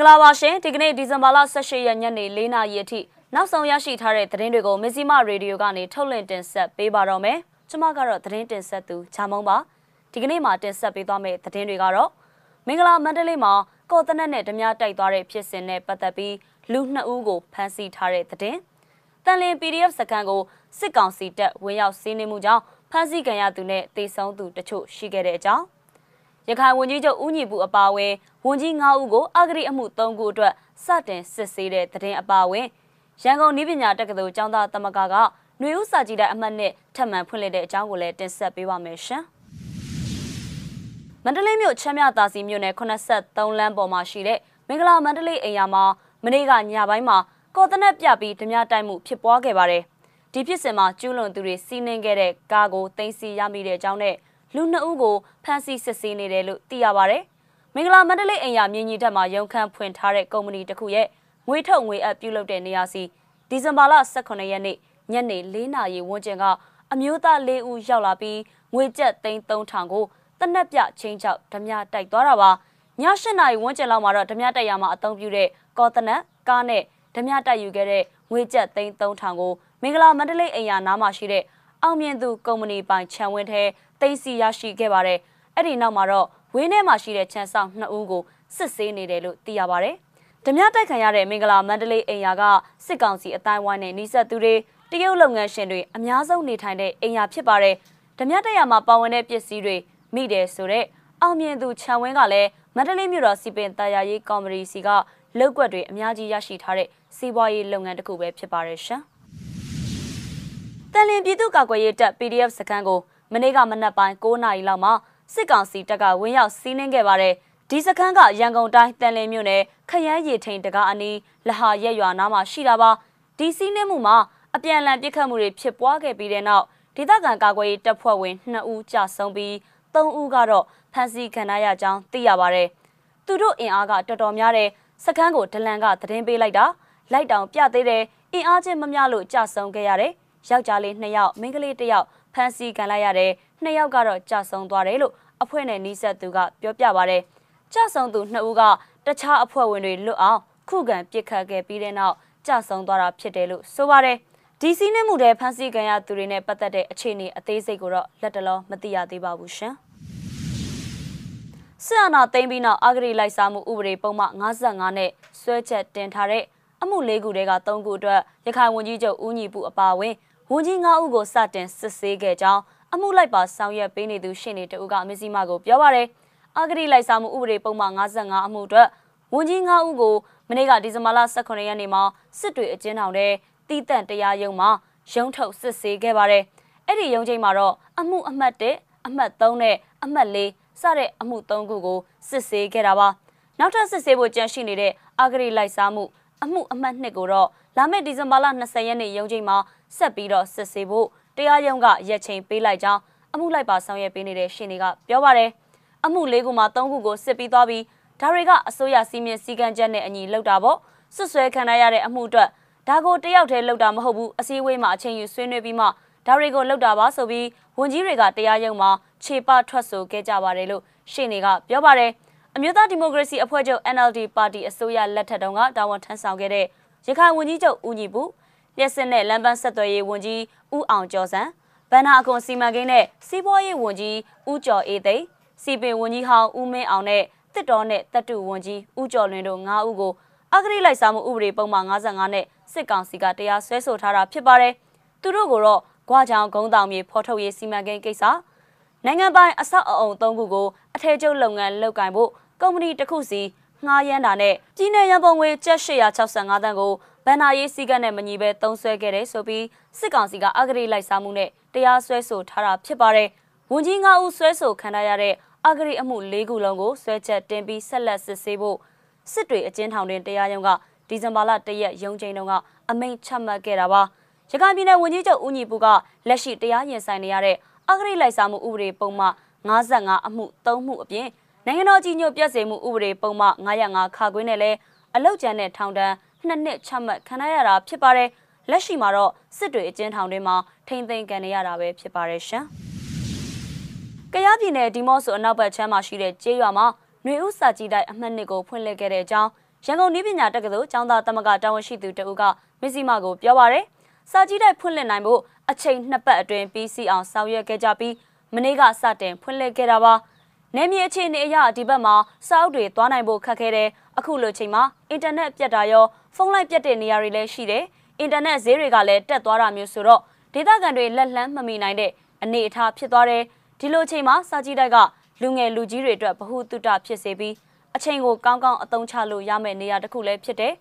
င်္ဂလာပါရှင်ဒီကနေ့ဒီဇင်ဘာလ18ရက်ညနေ4နာရီအထိနောက်ဆုံးရရှိထားတဲ့သတင်းတွေကိုမဇ္ဈိမရေဒီယိုကနေထုတ်လွှင့်တင်ဆက်ပေးပါတော့မယ်ကျွန်မကတော့သတင်းတင်ဆက်သူချာမုံပါဒီကနေ့မှာတင်ဆက်ပေးသွားမယ့်သတင်းတွေကတော့မင်္ဂလာမန္တလေးမှာကော်တနက်နဲ့ဓမြတိုက်သွားတဲ့ဖြစ်စဉ်နဲ့ပတ်သက်ပြီးလူနှစ်ဦးကိုဖမ်းဆီးထားတဲ့သတင်းတန်လင်း PDF စကန်ကိုစစ်ကောင်စီတပ်ဝင်ရောက်စီးနင်းမှုကြောင့်ဖမ်းဆီးခံရသူနဲ့တေဆုံးသူတချို့ရှိခဲ့တဲ့အကြောင်း ရခိုင်ဝန်ကြီးချုပ်ဦးညီပူအပါအဝင်ဝန်ကြီး9ဦးကိုအဂရိအမှု3ခုအတွက်စတင်စစ်ဆေးတဲ့သတင်းအပါအဝင်ရန်ကုန်နည်းပညာတက္ကသိုလ်ကျောင်းသားသမဂ္ဂကຫນွေဥစာကြည်တဲ့အမှတ်နဲ့ထပ်မံဖွင့်လှစ်တဲ့အကြောင်းကိုလည်းတင်ဆက်ပေးပါမယ်ရှင်။မန္တလေးမြို့ချမ်းမြသာစီမြို့နယ်83လမ်းပေါ်မှာရှိတဲ့မင်္ဂလာမန္တလေးအိမ်ယာမှာမနေ့ကညပိုင်းမှာကော်တနက်ပြပြီးဓမြတိုက်မှုဖြစ်ပွားခဲ့ပါတယ်။ဒီဖြစ်စဉ်မှာကျူးလွန်သူတွေစီးနှင်းခဲ့တဲ့ကားကိုတင်စီရမိတဲ့အကြောင်းနဲ့ လူနှစ်ဦးကိုဖမ်းဆီးစစ်ဆေးနေတယ်လို့သိရပါဗျ။မင်္ဂလာမန္တလေးအိမ်ယာမြင်းကြီးတက်မှာရုံခန်းဖွင့်ထားတဲ့ကုမ္ပဏီတစ်ခုရဲ့ငွေထုတ်ငွေအပ်ပြုလုပ်တဲ့နေရာစီဒီဇင်ဘာလ18ရက်နေ့ညနေ4နာရီဝန်းကျင်ကအမျိုးသား၄ဦးရောက်လာပြီးငွေကျပ်သိန်း3000ကိုတနက်ပြချင်းချောက်ဓမြတိုက်သွားတာပါည8နာရီဝန်းကျင်လောက်မှာတော့ဓမြတိုက်ရမှာအသုံးပြုတဲ့ကော်တနက်ကားနဲ့ဓမြတိုက်ယူခဲ့တဲ့ငွေကျပ်သိန်း3000ကိုမင်္ဂလာမန္တလေးအိမ်ယာနားမှာရှိတဲ့အောင်မြင်သူကုမ္ပဏီပိုင်ခြံဝင်းထဲ သိမ်းဆီးရရှိခဲ့ပါတယ်အဲ့ဒီနောက်မှာတော့ဝင်းထဲမှာရှိတဲ့ခြံဆောင်2ဦးကိုစစ်ဆေးနေတယ်လို့သိရပါတယ်ဓမြတိုက်ခံရတဲ့မင်္ဂလာမန္တလေးအိမ်ယာကစစ်ကောင်စီအတိုင်းဝိုင်းနဲ့နှိဆက်သူတွေတရုတ်လုပ်ငန်းရှင်တွေအများဆုံးနေထိုင်တဲ့အိမ်ယာဖြစ်ပါတယ်။ဓမြတက်ရမှာပါဝင်တဲ့ပစ္စည်းတွေမိတယ်ဆိုတော့အောင်မြင်သူခြံဝင်းကလည်းမန္တလေးမြို့တော်စီပင်တာယာရေးကော်မတီစီကလောက်ွက်တွေအများကြီးရရှိထားတဲ့စီးပွားရေးလုပ်ငန်းတစ်ခုပဲဖြစ်ပါတယ်ရှင်။တန်လင်းပြည်သူ့ကာကွယ်ရေးတပ် PDF စခန်းကို မနေ့ကမနက်ပိုင်း9နာရီလောက်မှာစစ်ကောင်စီတပ်ကဝင်းရောက်စီးနင်းခဲ့ပါတယ်။ဒီစခန်းကရန်ကုန်တိုင်းတန်လင်းမြို့နယ်ခရမ်းရည်ထိန်တကားအနီးလဟာရက်ရွာနားမှာရှိတာပါ။ဒီစီးနင်းမှုမှာအပြန်အလှန်ပစ်ခတ်မှုတွေဖြစ်ပွားခဲ့ပြီးတဲ့နောက်ဒေသခံကာကွယ်ရေးတပ်ဖွဲ့ဝင်2ဦးကြာဆုံးပြီး3ဦးကတော့ဖမ်းဆီးခံရကြောင်းသိရပါဗျ။သူတို့အင်အားကတော်တော်များတဲ့စခန်းကိုဒလန်ကသတင်းပေးလိုက်တာလိုက်တောင်ပြသေးတယ်အင်အားချင်းမမျှလို့ကြာဆုံးခဲ့ရတယ်။ယောက်ျားလေး2ယောက်မိန်းကလေး1ယောက် ဖမ်းဆီးခံလိုက်ရတယ်။2ယောက်ကတော့ကြာဆုံးသွားတယ်လို့အဖွဲ့နဲ့နှီးဆက်သူကပြောပြပါဗျ။ကြာဆုံးသူ2ဦးကတခြားအဖွဲ့ဝင်တွေလွတ်အောင်ခုခံပစ်ခတ်ခဲ့ပြီးတဲ့နောက်ကြာဆုံးသွားတာဖြစ်တယ်လို့ဆိုပါတယ်။ဒီစီးနှင်းမှုတဲ့ဖမ်းဆီးခံရသူတွေနဲ့ပတ်သက်တဲ့အခြေအနေအသေးစိတ်ကိုတော့လက်တလောမသိရသေးပါဘူးရှင်။ဆရာနာသိမ်းပြီးနောက်အဂရိလိုက်စားမှုဥပဒေပုံမှ55နဲ့ဆွဲချက်တင်ထားတဲ့အမှု၄ခုတည်းက၃ခုအတွက်ရခိုင်ဝန်ကြီးချုပ်ဦးညီပူအပါအဝင် ဝန်ကြီး၅ဦးကိုစတင်စစ်ဆေးခဲ့ကြောင်းအမှုလိုက်ပါဆောင်ရွက်ပေးနေသူရှင်းနေတူကအမစီမကိုပြောပါရယ်အဂရိလိုက်စားမှုဥပဒေပုံမှ55အမှုအတွက်ဝန်ကြီး၅ဦးကိုမနေ့ကဒီဇင်ဘာလ18ရက်နေ့မှာစစ်တွေအကျဉ်းထောင်ထဲတီးတန့်တရားရုံးမှာရုံးထုတ်စစ်ဆေးခဲ့ပါတယ်။အဲ့ဒီရုံးချိန်မှာတော့အမှုအမှတ်1အမှတ်3နဲ့အမှတ်4စတဲ့အမှု3ခုကိုစစ်ဆေးခဲ့တာပါ။နောက်ထပ်စစ်ဆေးဖို့ကြန့်ရှိနေတဲ့အာဂရိလိုက်စားမှုအမှုအမှတ်2ကိုတော့ လာမယ့်ဒီဇင်ဘာလ20ရက်နေ့ရုံးချိန်မှာဆက်ပြီးတော့စစ်ဆေးဖို့တရားရုံးကရက်ချိန်ပေးလိုက်ကြောင်းအမှုလိုက်ပါဆောင်ရွက်ပေးနေတဲ့ရှင်တွေကပြောပါတယ်။အမှု၄ခုမှာ၃ခုကိုစစ်ပြီးသွားပြီးဒါတွေကအစိုးရစီမင်းစည်းကမ်းချက်နဲ့အညီလုပ်တာပေါ့ဆွဆွဲခံရတဲ့အမှုအတွက်ဒါကိုတယောက်တည်းလောက်တာမဟုတ်ဘူးအစည်းအဝေးမှာအချိန်ယူဆွေးနွေးပြီးမှဒါတွေကိုလောက်တာပါဆိုပြီးဝန်ကြီးတွေကတရားရုံးမှာခြေပထွက်ဆိုခဲ့ကြပါတယ်လို့ရှေ့နေကပြောပါတယ်အမျိုးသားဒီမိုကရေစီအဖွဲ့ချုပ် NLD ပါတီအစိုးရလက်ထက်တုန်းကတာဝန်ထမ်းဆောင်ခဲ့တဲ့ ရခိုင်ဝန်ကြီးချုပ်ဦးညီပူလျှက်စစ်နဲ့လမ်းပန်းဆက်သွယ်ရေးဝန်ကြီးဦးအောင်ကျော်စံဗန္နာအခွန်စီမံကိန်းနဲ့စီးပွားရေးဝန်ကြီးဦးကျော်အေးသိန်းစီပင်ဝန်ကြီးဟောင်းဦးမင်းအောင်နဲ့တစ်တော်နဲ့တပ်တူဝန်ကြီးဦးကျော်လွင်တို့၅ဦးကိုအဂရိလိုက်စားမှုဥပဒေပုံမှန်55နဲ့စစ်ကောင်စီကတရားစွဲဆိုထားတာဖြစ်ပါတယ်။သူတို့ကိုတော့ဂွာချောင်ဂုံးတောင်မြေဖော်ထုတ်ရေးစီမံကိန်းကိစ္စနိုင်ငံပိုင်အဆောက်အအုံ၃ခုကိုအထည်ချုပ်လုပ်ငန်းလုပ်ကင်ဖို့ကုမ္ပဏီတစ်ခုစီ ငှားရမ်းတာနဲ့ပြည်내ရန်ပုံငွေကျပ်865တန်းကိုဗန်နာရေးစည်းကမ်းနဲ့မညီဘဲတုံးဆွဲခဲ့တယ်ဆိုပြီးစစ်ကောင်စီကအဂရိလိုက်စားမှုနဲ့တရားစွဲဆိုထားတာဖြစ်ပါတယ်။ဝန်ကြီး၅ဦးဆွဲဆိုခံရတဲ့အဂရိအမှု၄ခုလုံးကိုဆွဲချက်တင်ပြီးဆက်လက်စစ်ဆေးဖို့စစ်တွေအကျဉ်းထောင်တွင်တရားရုံးကဒီဇင်ဘာလ၁ရက်ရုံးချိန်တုန်းကအမိန့်ချမှတ်ခဲ့တာပါရခိုင်ပြည်နယ်ဝန်ကြီးချုပ်ဦးညီပူကလက်ရှိတရားရင်ဆိုင်နေရတဲ့အဂရိလိုက်စားမှုဥပဒေပုံမှ55အမှု3မှုအပြင် နိုင်ငံတော်ကြီးညိုပြည့်စုံမှုဥပဒေပုံမှ905ခါခွင်းနဲ့လည်းအလောက်ကျန်တဲ့ထောင်ဒဏ်နှစ်နှစ်ချမှတ်ခံရတာဖြစ်ပါတယ်လက်ရှိမှာတော့စစ်တွေအကျဉ်းထောင်တွင်မှာထိမ့်သိမ်းခံနေရတာပဲဖြစ်ပါတယ်ရှင်။ကယားပြည်နယ်ဒီမော့ဆိုအနောက်ဘက်ချမ်းမှာရှိတဲ့ကျေးရွာမှာຫນွေဥစာကြည်တိုက်အမှတ်နှစ်ကိုဖွင့်လှစ်ခဲ့တဲ့အကြောင်းရန်ကုန်နည်းပညာတက္ကသိုလ်ကျောင်းသားသမဂ္ဂတာဝန်ရှိသူတဦးကမစ္စည်းမကိုပြောပါရယ်စာကြည့်တိုက်ဖွင့်လှစ်နိုင်ဖို့အချိန်နှစ်ပတ်အတွင်းပြီးစီအောင်ဆောင်ရွက်ခဲ့ကြပြီးမနေ့ကစတင်ဖွင့်လှစ်ခဲ့တာပါ နေမြေအခြေအနေအရဒီဘက်မှာစာအုပ်တွေသွားနိုင်ဖို့ခက်ခဲတယ်အခုလိုချိန်မှာအင်တာနက်ပြတ်တာရောဖုန်းလိုင်းပြတ်တဲ့နေရာတွေလည်းရှိတယ်အင်တာနက်ဈေးတွေကလည်းတက်သွားတာမျိုးဆိုတော့ဒေသခံတွေလက်လှမ်းမမီနိုင်တဲ့အနေအထားဖြစ်သွားတယ်ဒီလိုချိန်မှာစာကြည့်တိုက်ကလူငယ်လူကြီးတွေအတွက်ဗဟုသုတဖြစ်စေပြီးအချိန်ကိုကောင်းကောင်းအသုံးချလို့ရမယ့်နေရာတစ်ခုလည်းဖြစ်တယ်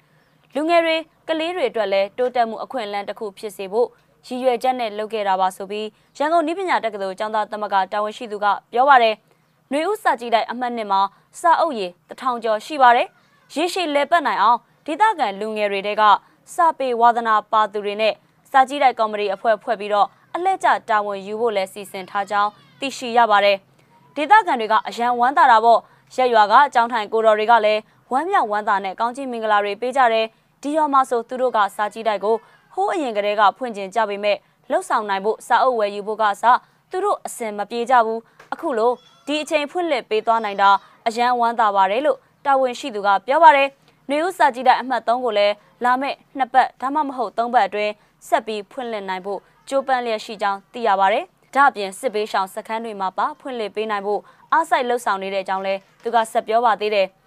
လူငယ်တွေကလေးတွေအတွက်လည်းတိုးတက်မှုအခွင့်အလမ်းတစ်ခုဖြစ်စေဖို့ရည်ရွယ်ချက်နဲ့လုပ်ခဲ့တာပါဆိုပြီးရန်ကုန်နည်းပညာတက္ကသိုလ်ကျောင်းသားသမဂ္ဂတာဝန်ရှိသူကပြောပါတယ်။ နှွေဦးစာကြည့်တိုက်အမှတ်နှစ်မှာစာအုပ်ရည်တထောင်ကျော်ရှိပါတယ်။ရေရှည်လဲပတ်နိုင်အောင်ဒေသခံလူငယ်တွေတဲကစာပေဝါသနာပါသူတွေနဲ့စာကြည့်တိုက်ကော်မတီအဖွဲ့ဖွဲ့ပြီးတော့အလှည့်ကျတာဝန်ယူဖို့လဲစီစဉ်ထားကြောင်းသိရှိရပါတယ်။ဒေသခံတွေကအရန်ဝမ်းသာတာပေါ့ရက်ရွာကအကြောင်းထိုင်ကိုတော်တွေကလည်းဝမ်းမြောက်ဝမ်းသာနဲ့ကောင်းချီးမင်္ဂလာတွေပေးကြတယ်ဒီရောမှာဆိုသူတို့ကစာကြည့်တိုက်ကိုဟိုးအရင်ကတည်းကဖွင့်ကျင်ကြပေမဲ့လှုပ်ဆောင်နိုင်ဖို့စာအုပ်ဝယ်ယူဖို့ကစ သူတို့အစင်မပြေကြဘူးအခုလိုဒီအချိန်ဖွင့်လှစ်ပေးသွားနိုင်တာအရန်ဝမ်းသာပါတယ်လို့တာဝန်ရှိသူကပြောပါတယ်။နေဦးစာကြည့်တဲ့အမှတ်3ကိုလည်းလာမယ့်နှစ်ပတ်ဒါမှမဟုတ်3ပတ်အတွင်းဆက်ပြီးဖွင့်လှစ်နိုင်ဖို့ကြိုးပမ်းလျက်ရှိကြောင်းသိရပါတယ်။ဒါ့အပြင်စစ်ပေးရှောင်စခန်းတွေမှာပါဖွင့်လှစ်ပေးနိုင်ဖို့အားစိုက်လှုပ်ဆောင်နေတဲ့အကြောင်းလဲသူကဆက်ပြောပါသေးတယ်။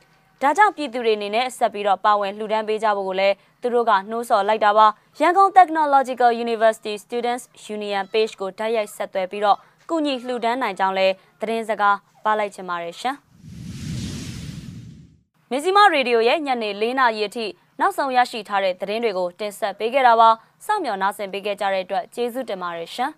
ဒါကြောင့်ပြည်သူတွေအနေနဲ့ဆက်ပြီးတော့ပါဝင်လှူဒန်းပေးကြဖို့ကိုလည်းသူတို့ကနှိုးဆော်လိုက်တာပါရန်ကုန် Technological University Students Union Page ကိုတိုက်ရိုက်ဆက်သွယ်ပြီးတော့ကုညီလှူဒန်းနိုင်ကြောင်းလဲသတင်းစကားပါလိုက်ချင်ပါတယ်ရှင်မဇီမာရေဒီယိုရဲ့ညနေ၄နာရီအထိနောက်ဆုံးရရှိထားတဲ့သတင်းတွေကိုတင်ဆက်ပေးခဲ့တာပါစောင့်မျှော်နားဆင်ပေးခဲ့ကြတဲ့အတွက်ကျေးဇူးတင်ပါတယ်ရှင်